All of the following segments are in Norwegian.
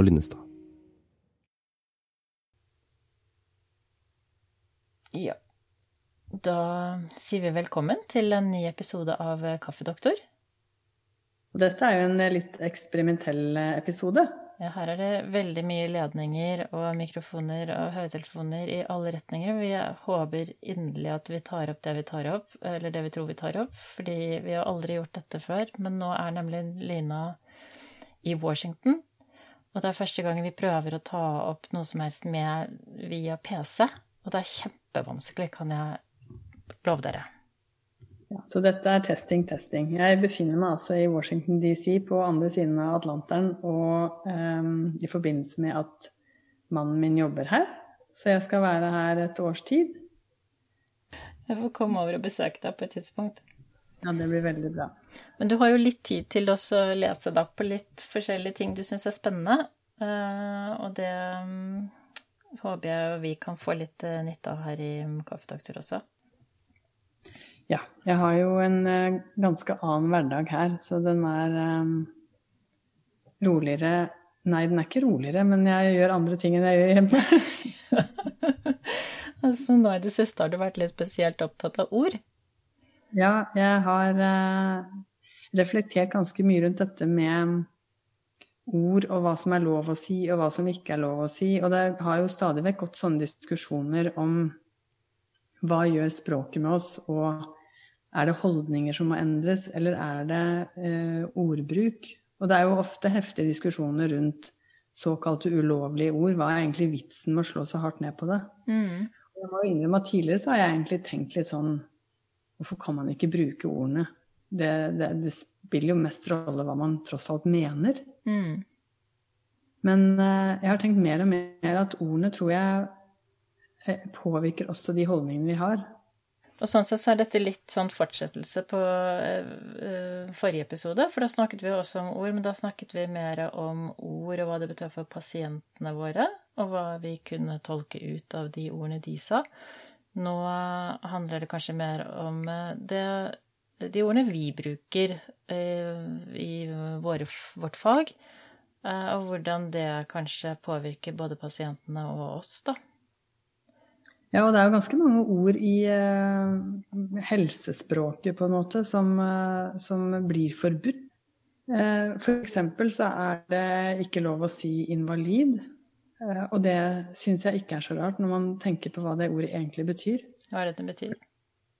Og Linnestad. Ja. Da sier vi velkommen til en ny episode av Kaffedoktor. Dette er jo en litt eksperimentell episode. Ja, her er det veldig mye ledninger og mikrofoner og høyttelefoner i alle retninger. Vi håper inderlig at vi tar opp det vi tar opp, eller det vi tror vi tar opp, fordi vi har aldri gjort dette før. Men nå er nemlig Lina i Washington, og det er første gang vi prøver å ta opp noe som helst med via PC. Og det er kjempevanskelig, kan jeg love dere. Ja, så dette er testing, testing. Jeg befinner meg altså i Washington DC på andre siden av Atlanteren og um, i forbindelse med at mannen min jobber her. Så jeg skal være her et års tid. Jeg får komme over og besøke deg på et tidspunkt. Ja, det blir veldig bra. Men du har jo litt tid til å lese deg på litt forskjellige ting du syns er spennende. Uh, og det um, håper jeg vi kan få litt uh, nytte av her i Kaffedoktor også. Ja, jeg har jo en uh, ganske annen hverdag her, så den er um, roligere Nei, den er ikke roligere, men jeg gjør andre ting enn jeg gjør hjemme. altså, nå i det siste har du vært litt spesielt opptatt av ord? Ja, jeg har uh, reflektert ganske mye rundt dette med ord og hva som er lov å si, og hva som ikke er lov å si. Og det har jo stadig vekk gått sånne diskusjoner om hva gjør språket med oss, og er det holdninger som må endres, eller er det eh, ordbruk? Og det er jo ofte heftige diskusjoner rundt såkalte ulovlige ord. Hva er egentlig vitsen med å slå så hardt ned på det? Mm. Jeg må innrømme at Tidligere så har jeg egentlig tenkt litt sånn Hvorfor kan man ikke bruke ordene? Det, det, det spiller jo mest rolle hva man tross alt mener. Mm. Men eh, jeg har tenkt mer og mer at ordene tror jeg eh, påvirker også de holdningene vi har. Og sånn sett så er dette litt sånn fortsettelse på uh, forrige episode, for da snakket vi også om ord, men da snakket vi mer om ord og hva det betød for pasientene våre, og hva vi kunne tolke ut av de ordene de sa. Nå handler det kanskje mer om eh, det, de ordene vi bruker uh, i våre, vårt fag, uh, og hvordan det kanskje påvirker både pasientene og oss, da. Ja, og det er jo ganske mange ord i eh, helsespråket på en måte som, eh, som blir forbudt. Eh, for eksempel så er det ikke lov å si invalid. Eh, og det syns jeg ikke er så rart når man tenker på hva det ordet egentlig betyr. Hva er det det betyr?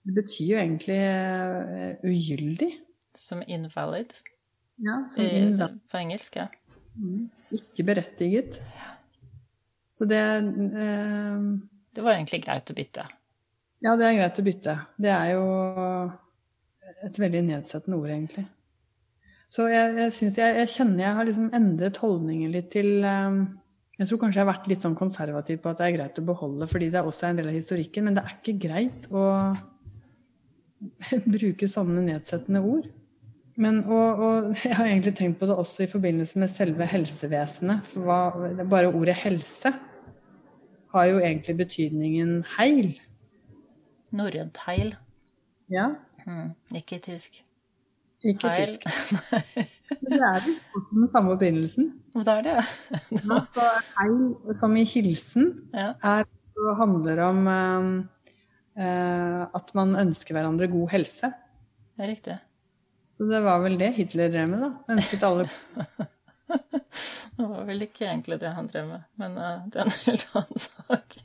Det betyr jo egentlig uh, ugyldig. Som invalid? Ja, som invalid. På engelsk, ja. Mm. Ikke berettiget. Så det uh, det var egentlig greit å bytte. Ja, det er greit å bytte. Det er jo et veldig nedsettende ord, egentlig. Så jeg, jeg, syns jeg, jeg kjenner jeg har liksom endret holdningen litt til um, Jeg tror kanskje jeg har vært litt sånn konservativ på at det er greit å beholde, fordi det også er en del av historikken, men det er ikke greit å bruke sånne nedsettende ord. Men, og, og, jeg har egentlig tenkt på det også i forbindelse med selve helsevesenet. For hva, bare ordet helse har jo egentlig betydningen heil. Norrønt heil. Ja. Mm, ikke tysk. Ikke heil. tysk. Men det er også den samme opprinnelsen. Det er det. ja, så heil, som i hilsen, ja. er, handler om eh, at man ønsker hverandre god helse. Det er riktig. Så det var vel det Hitler drev med, da. Ønsket alle det var vel ikke egentlig det han drev med, men uh, det er en helt annen sak.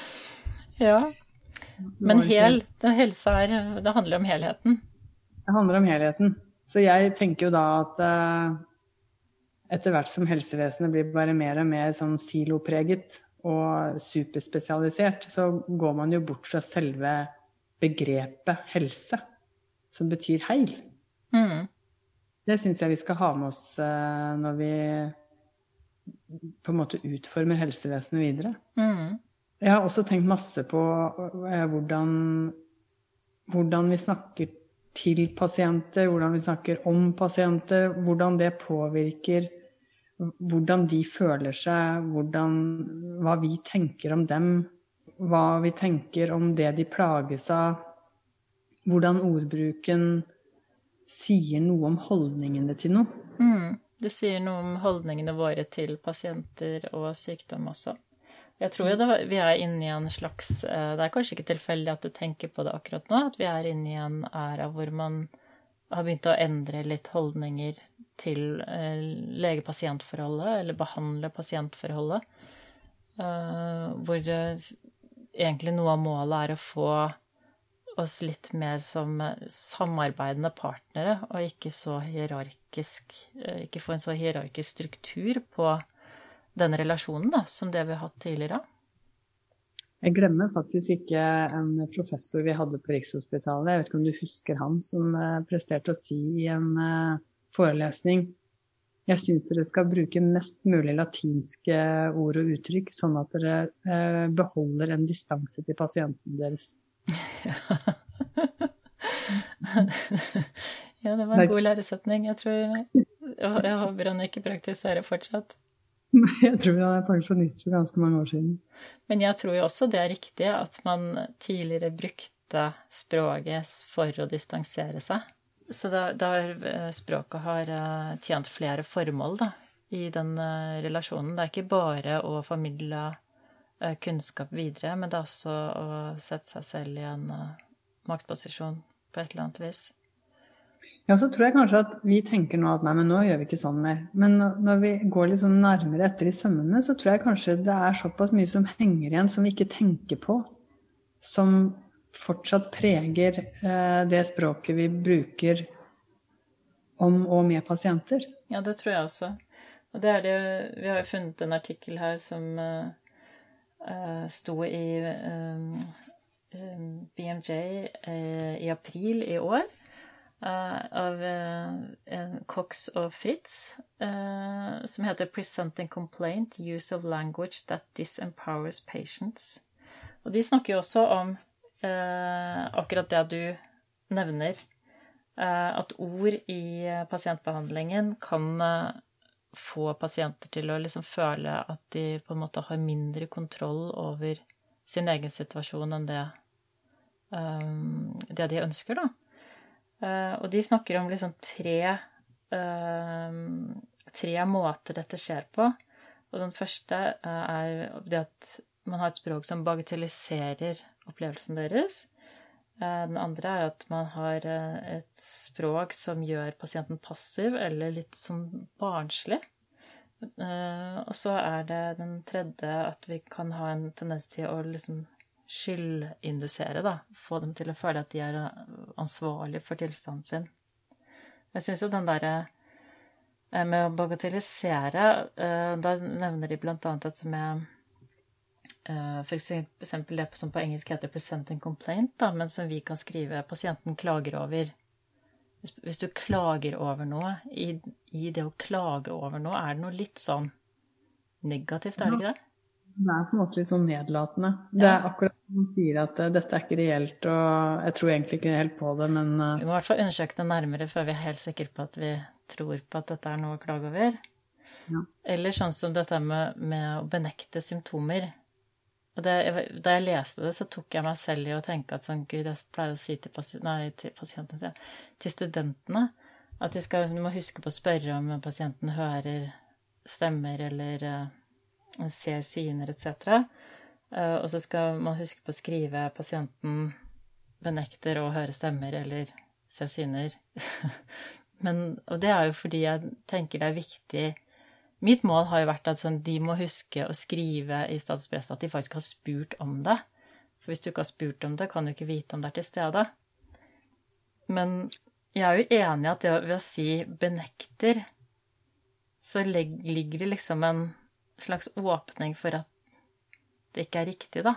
ja. Men hel, det, helse er, det handler om helheten. Det handler om helheten. Så jeg tenker jo da at uh, etter hvert som helsevesenet blir bare mer og mer sånn silopreget og superspesialisert, så går man jo bort fra selve begrepet helse, som betyr heil. Mm. Det syns jeg vi skal ha med oss uh, når vi på en måte utformer helsevesenet videre. Mm. Jeg har også tenkt masse på uh, hvordan, hvordan, vi snakker til pasienter, hvordan vi snakker om pasienter, hvordan det påvirker hvordan de føler seg, hvordan, hva vi tenker om dem, hva vi tenker om det de plages av, hvordan ordbruken sier noe om holdningene til noe. Mm. Det sier noe om holdningene våre til pasienter og sykdom også. Jeg tror jo det, vi er inne i en slags eh, Det er kanskje ikke tilfeldig at du tenker på det akkurat nå, at vi er inne i en æra hvor man har begynt å endre litt holdninger til eh, lege-pasient-forholdet, eller behandle-pasient-forholdet. Eh, hvor egentlig noe av målet er å få oss litt mer som samarbeidende partnere, og ikke så hierarkisk Ikke få en så hierarkisk struktur på den relasjonen da, som det vi har hatt tidligere? Jeg glemmer faktisk ikke en professor vi hadde på Rikshospitalet. Jeg vet ikke om du husker han, som eh, presterte å si i en eh, forelesning jeg syns dere skal bruke mest mulig latinske ord og uttrykk, sånn at dere eh, beholder en distanse til pasienten deres. ja, det var en god læresetning. Jeg tror Jeg håper han ikke praktiserer fortsatt. Jeg tror han er pensjonist for ganske mange år siden. Men jeg tror jo også det er riktig at man tidligere brukte språket for å distansere seg. Så da, da eh, språket har eh, tjent flere formål da, i den eh, relasjonen. Det er ikke bare å formidle kunnskap videre, men det er også å sette seg selv i en maktposisjon på et eller annet vis. Ja, så tror jeg kanskje at vi tenker nå at nei, men nå gjør vi ikke sånn mer. Men når vi går litt sånn nærmere etter i sømmene, så tror jeg kanskje det er såpass mye som henger igjen som vi ikke tenker på. Som fortsatt preger eh, det språket vi bruker om og med pasienter. Ja, det tror jeg også. Og det er det Vi har jo funnet en artikkel her som uh, uh, sto i um, BMJ uh, i april i år Eh, av uh, Cox og Fritz, uh, som heter 'Presenting Complaint Use of Language That Disempowers Patients'. Og de snakker jo også om akkurat det du nevner, at ord i pasientbehandlingen kan få pasienter til å liksom føle at de på en måte har mindre kontroll over sin egen situasjon enn det, det de ønsker, da. Uh, og de snakker om liksom tre, uh, tre måter dette skjer på. Og den første uh, er det at man har et språk som bagatelliserer opplevelsen deres. Den andre er at man har et språk som gjør pasienten passiv eller litt sånn barnslig. Og så er det den tredje at vi kan ha en tendens til å liksom skyldindusere, da. Få dem til å føle at de er ansvarlig for tilstanden sin. Jeg syns jo den derre eh, med å bagatellisere eh, Da nevner de blant annet dette med eh, for eksempel det som på engelsk heter 'present and complaint', da, men som vi kan skrive 'pasienten klager over'. Hvis du klager over noe, i, i det å klage over noe, er det noe litt sånn negativt, er det ikke det? Det er på en måte litt sånn nedlatende. Det er akkurat som man sier at uh, dette er ikke reelt, og jeg tror egentlig ikke helt på det, men uh... Vi må i hvert fall undersøke det nærmere før vi er helt sikre på at vi tror på at dette er noe å klage over. Ja. Eller sånn som dette med, med å benekte symptomer. Det, da jeg leste det, så tok jeg meg selv i å tenke at sånn, gud, jeg pleier å si til, pasient, nei, til pasientene, til studentene, at de, skal, de må huske på å spørre om pasienten hører stemmer eller uh, ser syner etc. Eh, og så skal man huske på å skrive pasienten benekter å høre stemmer eller se syner. Men, og det er jo fordi jeg tenker det er viktig Mitt mål har jo vært at sånn, de må huske å skrive i statuspresset at de faktisk har spurt om det. For hvis du ikke har spurt om det, kan du ikke vite om det er til stede. Men jeg er jo enig i at det ved å si 'benekter', så ligger det liksom en slags åpning for at det ikke er riktig, da.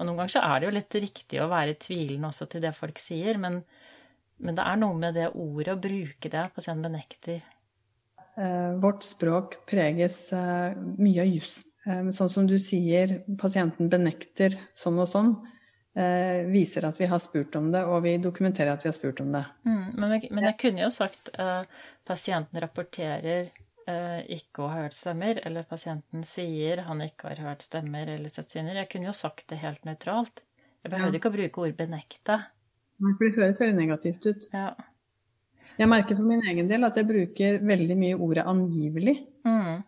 Og noen ganger så er det jo litt riktig å være tvilende også til det folk sier, men, men det er noe med det ordet, å bruke det, pasienten benekter. Eh, vårt språk preges eh, mye av juss. Eh, sånn som du sier, pasienten benekter sånn og sånn, viser at vi har spurt om det, og vi dokumenterer at vi har spurt om det. Mm, men, men, jeg kunne jo sagt pasienten rapporterer ikke å ha hørt stemmer, eller pasienten sier han ikke har hørt stemmer eller sett syner. Jeg kunne jo sagt det helt nøytralt. Jeg behøvde ja. ikke å bruke ord 'benekte'. Nei, for det høres veldig negativt ut. Ja. Jeg merker for min egen del at jeg bruker veldig mye ordet angivelig. Mm.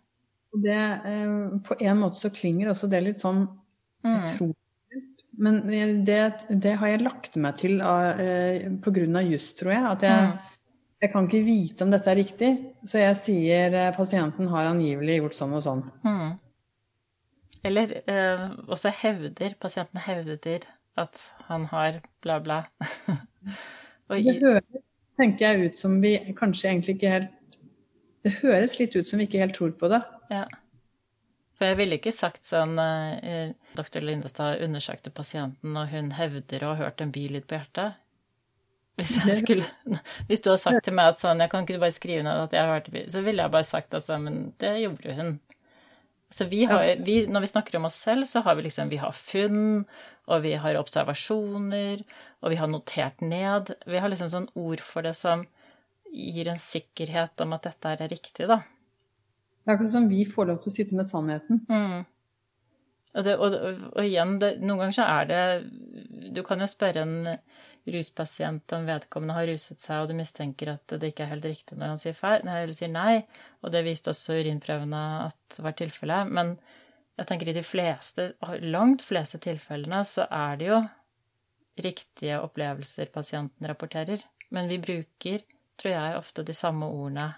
Og det, eh, på en måte så klinger også det litt sånn Mm. jeg tror Men det, det har jeg lagt meg til av, eh, på grunn av juss, tror jeg. At jeg, Mm. Jeg kan ikke vite om dette er riktig. Så jeg sier eh, pasienten har angivelig gjort sånn og sånn. Mm. Eller eh, også hevder Pasienten hevder at han har bla, bla. Og Det høres, tenker jeg, ut som vi kanskje egentlig ikke helt Det høres litt ut som vi ikke helt tror på det. ja. For jeg ville ikke sagt sånn eh, Dr. Lindestad undersøkte pasienten, og hun hevder å ha hørt en bilyd på hjertet. Hvis, skulle, hvis du hadde sagt til meg at sånn, jeg kan ikke bare skrive ned at jeg har hørt det, så ville jeg bare sagt at sånn, men det gjorde hun. Så vi har, vi, når vi snakker om oss selv, så har vi liksom vi har funn, og vi har observasjoner, og vi har notert ned. Vi har liksom sånn ord for det som gir en sikkerhet om at dette er riktig, da. Det er akkurat som vi får lov til å sitte med sannheten. Mm. Og, det, og, og, igjen, det, noen ganger så er det Du kan jo spørre en ruspasient om vedkommende har ruset seg, og du mistenker at det ikke er helt riktig når han sier feil, nei, sier nei, og det viste også urinprøvene at var tilfellet. Men jeg tenker i de fleste, langt fleste tilfellene, så er det jo riktige opplevelser pasienten rapporterer. Men vi bruker, tror jeg, ofte de samme ordene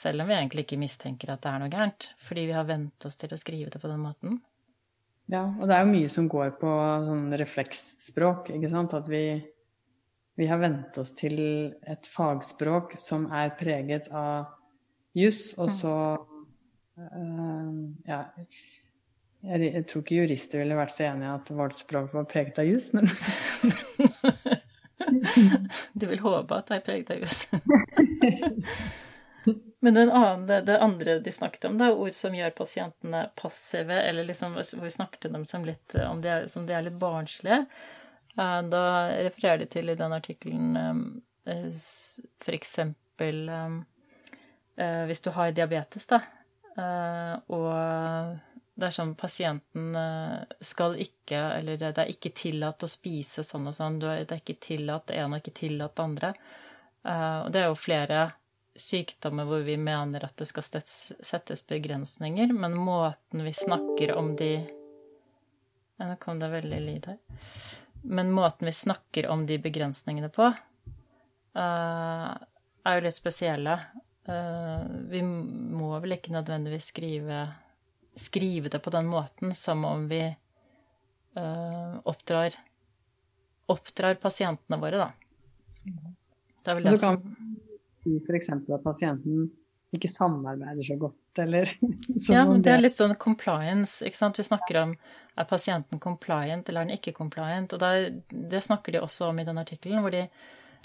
selv om vi egentlig ikke mistenker at det er noe gærent, fordi vi har vent oss til å skrive det på den måten. Ja, og det er jo mye som går på sånn refleksspråk, ikke sant. At vi, vi har vent oss til et fagspråk som er preget av juss, og så øh, Ja. Jeg, jeg tror ikke jurister ville vært så enig i at vårt språk var preget av juss, men Du vil håpe at det er preget av juss. Men annen, det, andre de snakket om, det er ord som gjør pasientene passive, eller liksom hvor snakket dem som, litt, om de er, som de er litt barnslige. Da refererer de til i den artikkelen for eksempel hvis du har diabetes, da, og det er sånn pasienten skal ikke Eller det er ikke tillatt å spise sånn og sånn. Det er ikke tillatt det ene og ikke tillatt det andre. Og det er jo flere sykdommer hvor vi mener at det skal settes begrensninger, men måten vi snakker om de ja, Nå kom det veldig lyd her. Men måten vi snakker om de begrensningene på, uh, er jo litt spesielle. Uh, vi må vel ikke nødvendigvis skrive, skrive det på den måten som om vi uh, oppdrar, oppdrar pasientene våre, da. Det er vel det som si f.eks. at pasienten ikke samarbeider så godt, eller Ja, men det er litt sånn compliance, ikke sant. Vi snakker om er pasienten compliant eller er den ikke compliant. Og der, det snakker de også om i den artikkelen, hvor de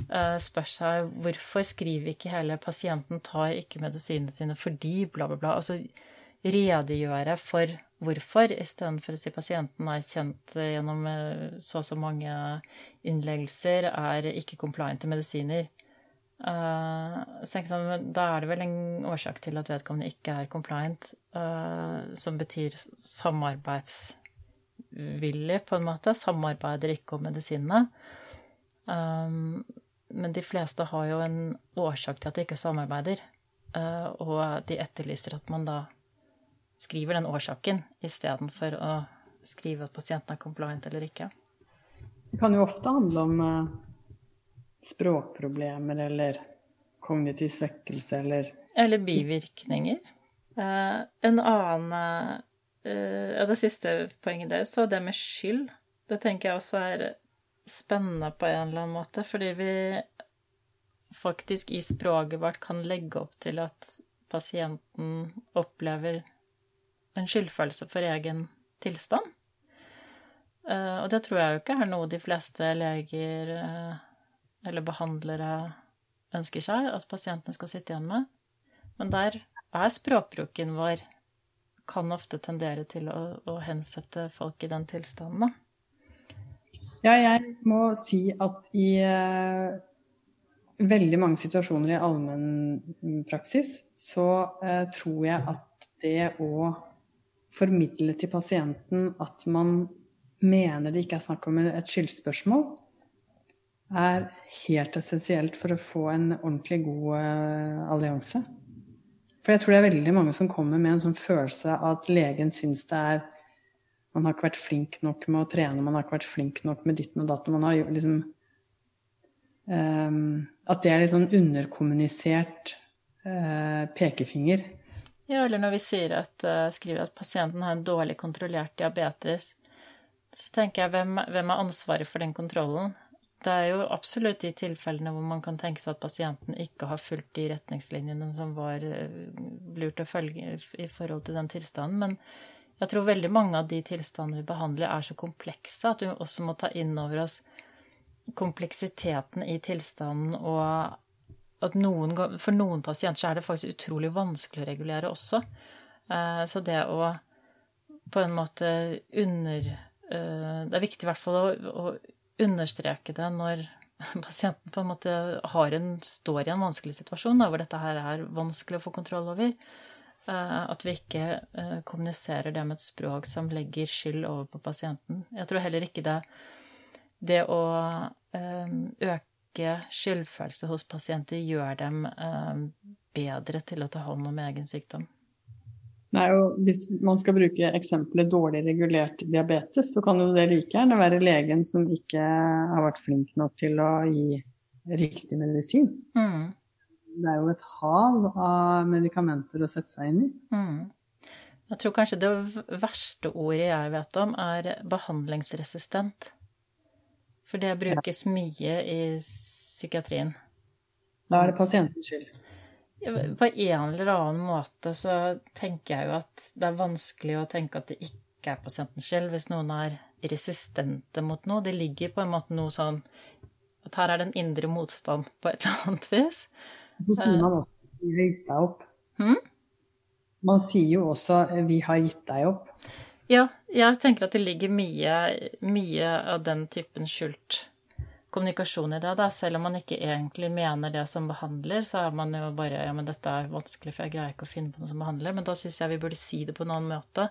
uh, spør seg hvorfor skriver ikke hele 'pasienten tar ikke medisinene sine fordi bla, bla, bla'. Altså redegjøre for hvorfor, istedenfor å si pasienten er kjent gjennom så og så mange innleggelser, er ikke compliant til medisiner. Uh, så sånn, da er det vel en årsak til at vedkommende ikke er compliant, uh, som betyr samarbeidsvillig, på en måte. Samarbeider ikke om medisinene. Um, men de fleste har jo en årsak til at de ikke samarbeider, uh, og de etterlyser at man da skriver den årsaken istedenfor å skrive at pasienten er compliant eller ikke. Det kan jo ofte handle om språkproblemer eller kognitiv svekkelse eller Eller bivirkninger. Uh, en annen uh, det siste poenget deres, så det med skyld, det tenker jeg også er spennende på en eller annen måte, fordi vi faktisk i språket vårt kan legge opp til at pasienten opplever en skyldfølelse for egen tilstand. Uh, og det tror jeg jo ikke er noe de fleste leger eller behandlere ønsker seg at pasientene skal sitte igjen med. Men der er språkbruken vår kan ofte tendere til å, å hensette folk i den tilstanden, da. Ja, jeg må si at i uh, veldig mange situasjoner i allmennpraksis så uh, tror jeg at det å formidle til pasienten at man mener det ikke er snakk om et skyldspørsmål, er helt essensielt for å få en ordentlig god uh, allianse. For jeg tror det er veldig mange som kommer med en sånn følelse at legen syns det er Man har ikke vært flink nok med å trene, man har ikke vært flink nok med ditten og datten. Man har liksom um, At det er litt sånn underkommunisert uh, pekefinger. Ja, eller når vi at, skriver at pasienten har en dårlig kontrollert diabetes, så tenker jeg hvem, hvem er ansvaret for den kontrollen? Det er jo absolutt de tilfellene hvor man kan tenke seg at pasienten ikke har fulgt de retningslinjene som var eh, lurt å følge i forhold til den tilstanden. Men jeg tror veldig mange av de tilstandene vi behandler, er så komplekse at vi også må ta inn over oss kompleksiteten i tilstanden, og at noen, for noen pasienter så er det faktisk utrolig vanskelig å regulere også. Eh, så det å på en måte under eh, Det er viktig i hvert fall å, å understreke det når pasienten på en måte en, står i en vanskelig situasjon, da, hvor dette her er vanskelig å få kontroll over. Eh, at vi ikke eh, kommuniserer det med et språk som legger skyld over på pasienten. Jeg tror heller ikke det, det å eh, øke skyldfølelse hos pasienter gjør dem bedre til å ta hånd om egen sykdom. Jo, hvis man skal bruke eksempelet dårlig regulert diabetes, så kan jo det like gjerne være legen som ikke har vært flink nok til å gi riktig medisin. Mm. Det er jo et hav av medikamenter å sette seg inn i. Mm. Jeg tror kanskje det verste ordet jeg vet om, er behandlingsresistent. For det brukes mye i psykiatrien. Da er det pasientens skyld. På en eller annen måte så tenker jeg jo at det er vanskelig å tenke at det ikke er pasientens skyld hvis noen er resistente mot noe. Det ligger på en måte noe sånn at her er det en indre motstand på et eller annet vis. Så sier man også 'vi har gitt deg opp'. Hmm? Man sier jo også 'vi har gitt deg opp'. Ja, jeg tenker at det ligger mye, mye av den typen skjult kommunikasjon i det, da. Selv om man ikke egentlig mener det som behandler, så er man jo bare Ja, men dette er vanskelig, for jeg greier ikke å finne på noe som behandler. Men da syns jeg vi burde si det på en annen måte.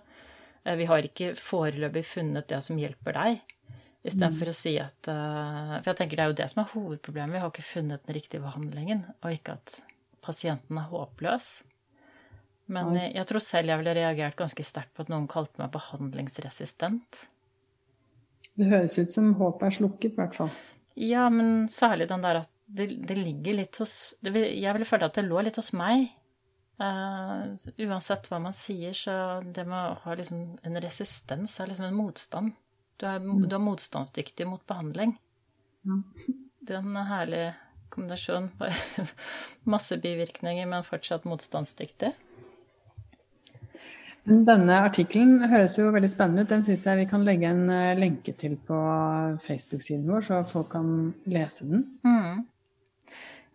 Eh, vi har ikke foreløpig funnet det som hjelper deg. Istedenfor mm. å si at eh, For jeg tenker det er jo det som er hovedproblemet. Vi har ikke funnet den riktige behandlingen, og ikke at pasienten er håpløs. Men jeg tror selv jeg ville reagert ganske sterkt på at noen kalte meg behandlingsresistent. Det høres ut som håpet er slukket, i hvert fall. Ja, men særlig den der at det, det ligger litt hos det, Jeg ville føle at det lå litt hos meg. Uh, uansett hva man sier, så det med å ha liksom en resistens er liksom en motstand. Du er, mm. du er motstandsdyktig mot behandling. Ja. Det er en herlig kombinasjon. Masse bivirkninger, men fortsatt motstandsdyktig. Denne artikkelen høres jo veldig spennende ut. Den syns jeg vi kan legge en eh, lenke til på Facebook-siden vår, så folk kan lese den. Mm.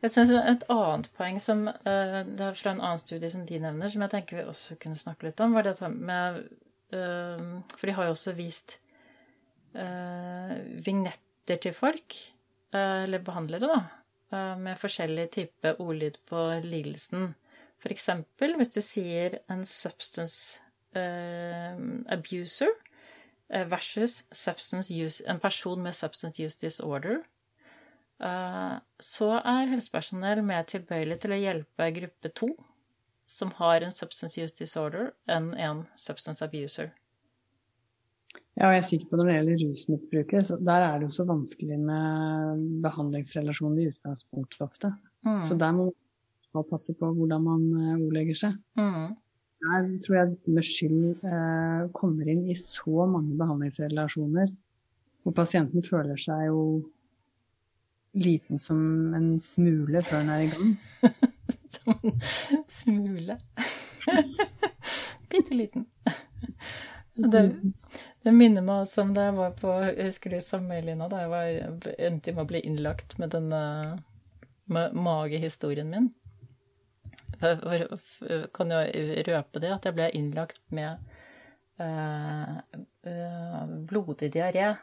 Jeg synes Et annet poeng som eh, det er fra en annen studie som de nevner, som jeg tenker vi også kunne snakke litt om, var dette med eh, For de har jo også vist vignetter til folk, eller behandlere, da, med forskjellig type ordlyd på lidelsen. For eksempel hvis du sier en substance uh, abuser eh, versus use, en person med substance use disorder, uh, så er helsepersonell mer tilbøyelig til å hjelpe gruppe to, som har en substance use disorder, enn en substance abuser. Ja, og jeg er sikker på når det gjelder rusmisbrukere, så der er det jo så vanskelig med behandlingsrelasjoner i utgangspunktet ofte. Mm. Så der må skal passe på hvordan man eh, ordlegger seg. Mm. Der tror jeg dette med skyld eh, kommer inn i så mange behandlingsrelasjoner hvor pasienten føler seg jo liten som en smule før den er i gang. som en smule. Bitte liten. Det, det, minner meg også om da jeg var på jeg husker det sommerlinja, da jeg var, endte med å bli innlagt med denne med magehistorien min. Jeg kan jo røpe det, at jeg ble innlagt med eh, eh, blodig diaré.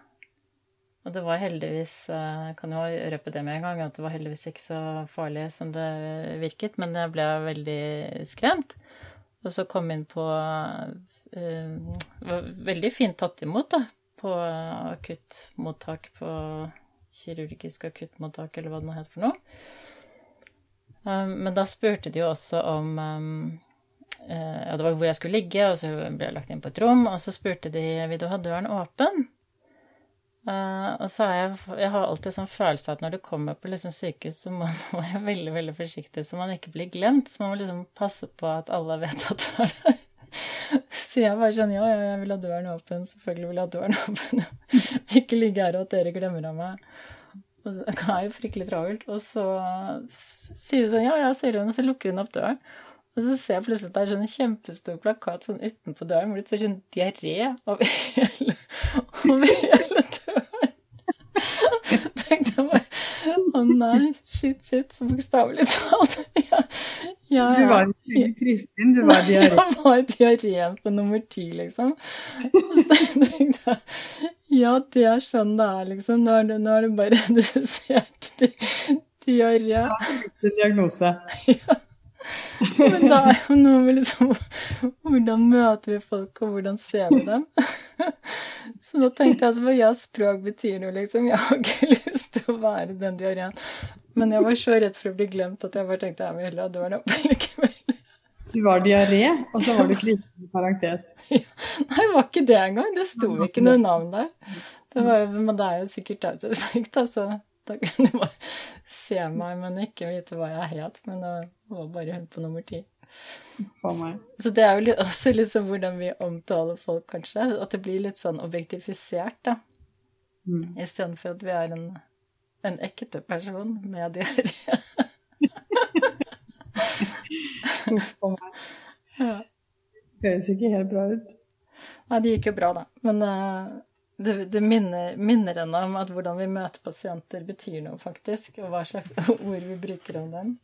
Og det var heldigvis Jeg eh, kan jo røpe det med en gang, at det var heldigvis ikke så farlig som det virket, men jeg ble veldig skremt. Og så kom inn på Var veldig fint tatt imot, da, på akuttmottak på kirurgisk akuttmottak, eller hva det nå het for noe. Um, men da spurte de jo også om um, uh, Ja, det var hvor jeg skulle ligge, og så ble jeg lagt inn på et rom, og så spurte de vil du ha døren åpen. Uh, og så har jeg, jeg har alltid sånn følelse at når du kommer på liksom sykehus, så må man være veldig veldig forsiktig så man ikke blir glemt. Så man må liksom passe på at alle vet at du er der. Så jeg bare sånn Ja, ja, jeg vil ha døren åpen. Selvfølgelig vil jeg ha døren åpen. ikke ligge her og at dere glemmer av meg. Og så, er jo fryktelig travelt. Og så sier hun sånn Ja, ja, sier hun, og så lukker hun opp døren. Og så ser jeg plutselig at det er sånn kjempestor plakat sånn utenpå døren hvor det står sånn diaré over hele, over hele tenkte jeg bare Å nei, shit, shit. Bokstavelig talt. Ja, ja, du var en Kristin, du var diaré. Jeg var diareen på nummer ti, liksom. Og så tenkte jeg ja, det er sånn det er, liksom. Nå er det, nå er det bare redusert til diaré. Ja, diagnose. Ja. Men da er jo noe med liksom Hvordan møter vi folk, og hvordan ser vi dem? Så da tenkte jeg altså ja, språk betyr noe, liksom. Jeg har ikke lyst til å være den diareen. Men jeg var så redd for å bli glemt at jeg bare tenkte jeg vil heller ha døren oppe likevel. Du var diaré, og så var du kristen i parentes. Ja. Nei, det var ikke det engang. Det sto ikke noe navn der. Det, var, men det er jo sikkert taushetsplikt, da, så da kan du bare se meg, men ikke vite hva jeg het. Men det var bare hun på nummer ti. Så det er jo litt, også liksom hvordan vi omtaler folk, kanskje. At det blir litt sånn objektifisert, da. Mm. Istedenfor at vi er en, en ekte person med diaré. Ja. Høres ikke helt bra ut. Nei, det gikk jo bra, da. Men uh, det, det minner, minner henne om at hvordan vi møter pasienter, betyr noe, faktisk. Og hva slags ord vi bruker om dem.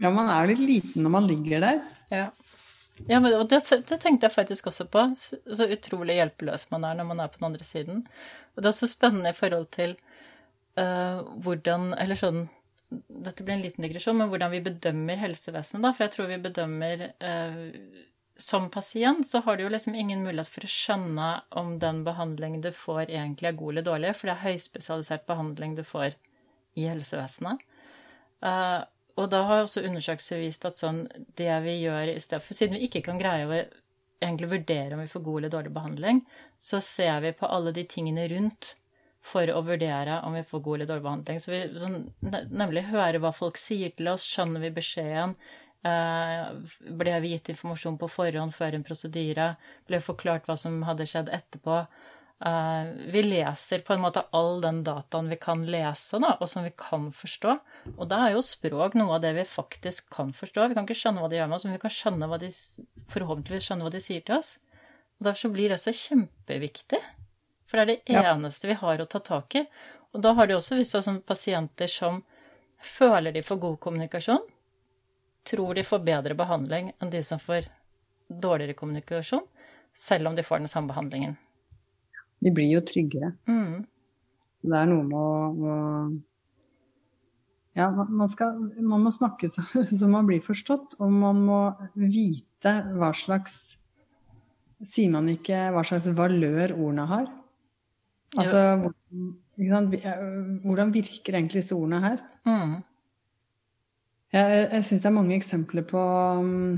Ja, man er litt liten når man ligger der. Ja. ja men, og det, det, tenkte jeg faktisk også på. Så, så, utrolig hjelpeløs man er når man er på den andre siden. Og det er også spennende i forhold til uh, hvordan Eller sånn Dette blir en liten digresjon, men hvordan vi bedømmer helsevesenet, da. For jeg tror vi bedømmer eh, som pasient så har du jo liksom ingen mulighet for å skjønne om den behandlingen du får, egentlig er god eller dårlig, for det er høyspesialisert behandling du får i helsevesenet. Eh, og da har også undersøkelser vist at sånn det vi gjør i stedet for Siden vi ikke kan greie å egentlig vurdere om vi får god eller dårlig behandling, så ser vi på alle de tingene rundt for å vurdere om vi får god eller dårlig behandling. Så vi sånn, nemlig hører hva folk sier til oss, skjønner vi beskjeden, Eh, ble vi gitt informasjon på forhånd før en prosedyre? Ble forklart hva som hadde skjedd etterpå? Eh, vi leser på en måte all den dataen vi kan lese, da, og som vi kan forstå. Og da er jo språk noe av det vi faktisk kan forstå. Vi kan ikke skjønne hva de gjør med oss, men vi kan skjønne hva de, forhåpentligvis skjønne hva de sier til oss. Og Derfor så blir det så kjempeviktig. For det er det ja. eneste vi har å ta tak i. Og da har det også vist seg som pasienter som føler de får god kommunikasjon, tror de får bedre behandling enn de som får dårligere kommunikasjon, selv om de får den samme behandlingen. De blir jo tryggere. Mm. Det er noe med å, Ja, man, skal, man må snakke så, så, man blir forstått, og man må vite hva slags Sier man ikke hva slags valør ordene har? Altså, hvordan, hvordan virker egentlig disse ordene her? Mm. Jeg, jeg syns det er mange eksempler på um,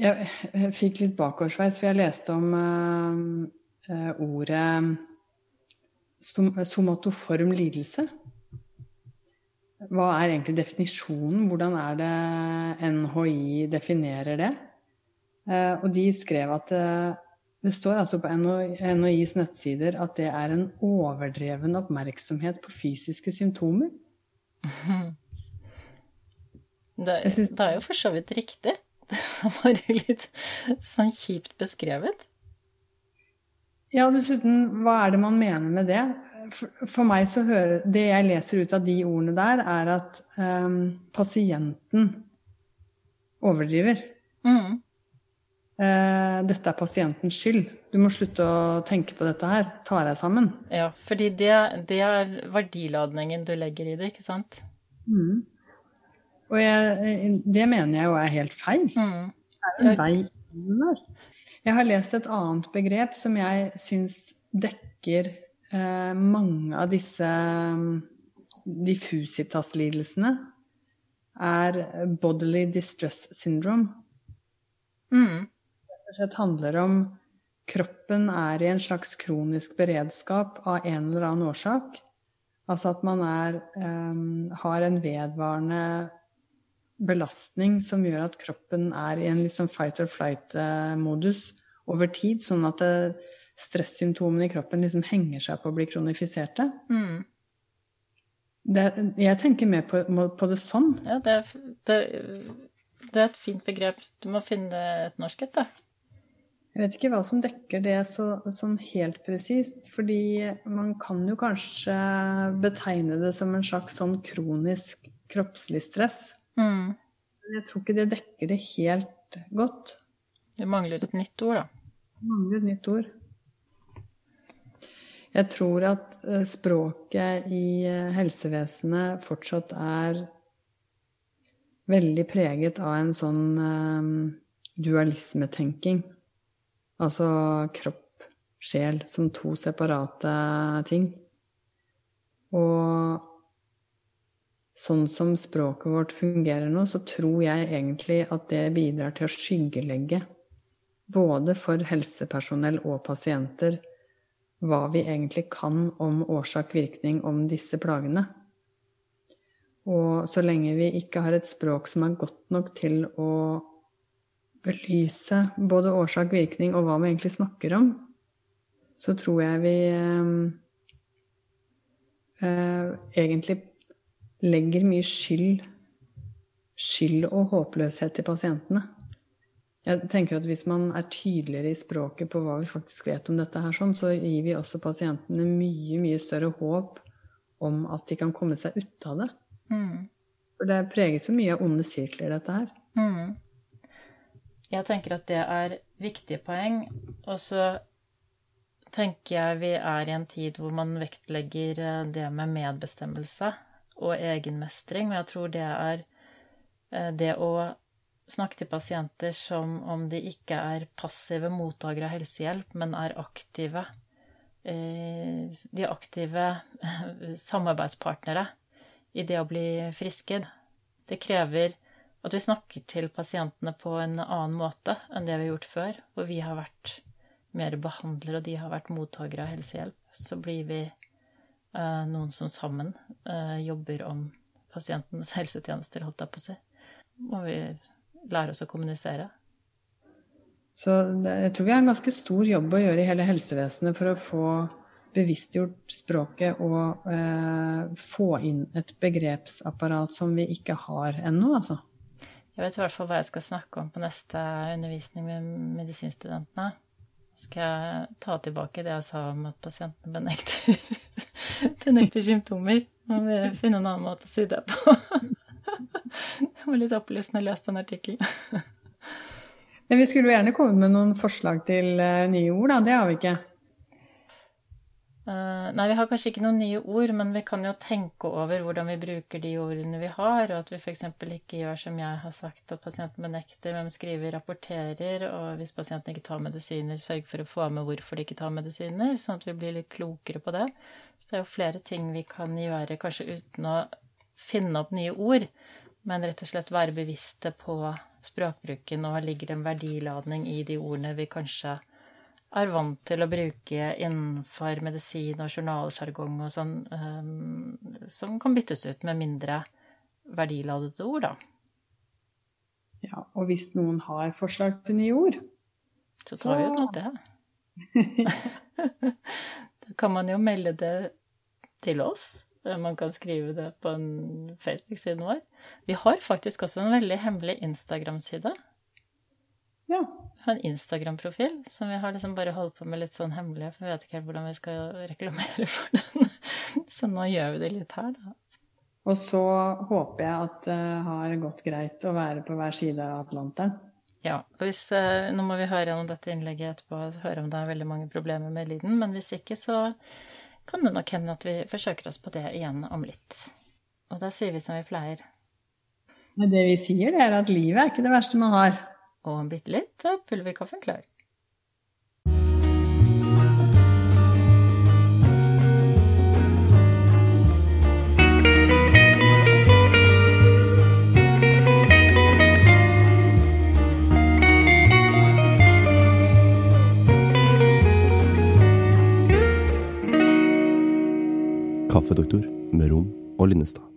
jeg, jeg, fikk litt bakoversveis, for jeg leste om uh, ordet som, somatoform lidelse. Hva er egentlig definisjonen? Hvordan er det NHI definerer det? Uh, og de skrev at uh, det står altså på NHIs nettsider at det er en overdreven oppmerksomhet på fysiske symptomer. Det, synes... det er jo for så vidt riktig. Det var bare litt sånn kjipt beskrevet. Ja, og dessuten, hva er det man mener med det? For, for meg så hører Det jeg leser ut av de ordene der, er at um, pasienten overdriver. Mm. Uh, dette er pasientens skyld. Du må slutte å tenke på dette her. Ta deg sammen. Ja, fordi det, det er verdiladningen du legger i det, ikke sant? Mm. Og jeg, det mener jeg jo er helt feil. Mm. Det er en vei inn der. Jeg har lest et annet begrep som jeg syns dekker eh, mange av disse mm, diffusitas-lidelsene er bodily distress syndrome. Mm. Rett og slett handler om kroppen er i en slags kronisk beredskap av en eller annen årsak. Altså at man er, um, har en vedvarende belastning som gjør at kroppen er i en sånn fight or flight-modus over tid, sånn at stressymptomene i kroppen liksom henger seg på å bli kronifiserte. Mm. Det, jeg tenker mer på, på det sånn. Ja, det er, det, det er, et fint begrep. Du må finne et norsk et, da. Jeg vet ikke hva som dekker det så, sånn helt presist, fordi man kan jo kanskje betegne det som en slags sånn kronisk kroppslig stress. Mm. Jeg tror ikke det dekker det helt godt. Det mangler et nytt ord, da. Det mangler et nytt ord. Jeg tror at eh, språket i eh, helsevesenet fortsatt er veldig preget av en sånn um, dualismetenking. Altså kropp, sjel som to separate ting. Og sånn som språket vårt fungerer nå, så tror jeg egentlig at det bidrar til å skyggelegge både for helsepersonell og pasienter hva vi egentlig kan om årsak-virkning om disse plagene. Og så lenge vi ikke har et språk som er godt nok til å belyse både årsak-virkning og hva vi egentlig snakker om, så tror jeg vi eh, eh, egentlig legger mye skyld, skyld og håpløshet til pasientene. Jeg tenker at Hvis man er tydeligere i språket på hva vi faktisk vet om dette, her, sånn, så gir vi også pasientene mye mye større håp om at de kan komme seg ut av det. Mm. For det preges jo mye av onde sirkler, dette her. Mm. Jeg tenker at det er viktige poeng. Og så tenker jeg vi er i en tid hvor man vektlegger eh, det med medbestemmelse og egenmestring. Og jeg tror det er eh, det å snakke til pasienter som om de ikke er passive mottakere av helsehjelp, men er aktive. Eh, de aktive samarbeidspartnere i det å bli friske. Det krever at vi snakker til pasientene på en annen måte enn det vi har gjort før, hvor vi har vært mer behandlere, og de har vært mottakere av helsehjelp. Så blir vi eh, noen som sammen eh, jobber om pasientens helsetjenester, holdt jeg på å si. Må vi lære oss å kommunisere. Så jeg tror vi har en ganske stor jobb å gjøre i hele helsevesenet for å få bevisstgjort språket og eh, få inn et begrepsapparat som vi ikke har ennå, altså. Jeg vet i hvert fall hva jeg skal snakke om på neste undervisning med medisinstudentene. Skal jeg ta tilbake det jeg sa om at pasientene benekter, benekter symptomer? Må vi finne en annen måte å si det på. Det var litt opplysende å lese den artikkelen. Vi skulle jo gjerne kommet med noen forslag til uh, nye ord, da. Det har vi ikke. Uh, nei, vi har kanskje ikke noen nye ord, men vi kan jo tenke over hvordan vi bruker de ordene vi har, og at vi f.eks. ikke gjør som jeg har sagt, at pasienten benekter, men skriver rapporterer, og hvis pasienten ikke tar medisiner, sørger for å få med hvorfor de ikke tar medisiner, sånn at vi blir litt klokere på det. Så det er jo flere ting vi kan gjøre, kanskje uten å finne opp nye ord, men rett og slett være bevisste på språkbruken, og ligger det en verdiladning i de ordene vi kanskje er vant til å bruke innenfor medisin og journalsjargong og sånn, um, som kan byttes ut med mindre verdiladede ord, da. Ja, og hvis noen har forslag til nye ord Så tar så... vi jo det. da kan man jo melde det til oss. Man kan skrive det på en Facebook-siden vår. Vi har faktisk også en veldig hemmelig Instagram-side. Har en Instagram-profil som vi har liksom bare holdt på med litt sånn hemmelig, for vi vet ikke helt hvordan vi skal reklamere for den. Så nå gjør vi det litt her, da. Og så håper jeg at det har gått greit å være på hver side av Atlanteren. Ja. og hvis, eh, Nå må vi høre gjennom dette innlegget etterpå høre om det er veldig mange problemer med lyden, men hvis ikke, så kan det nok hende at vi forsøker oss på det igjen om litt. Og da sier vi som vi pleier. Men det vi sier, det er at livet er ikke det verste man har og bitte litt så puller vi kaffen klar. Kaffedoktor med Rom og Linnestad.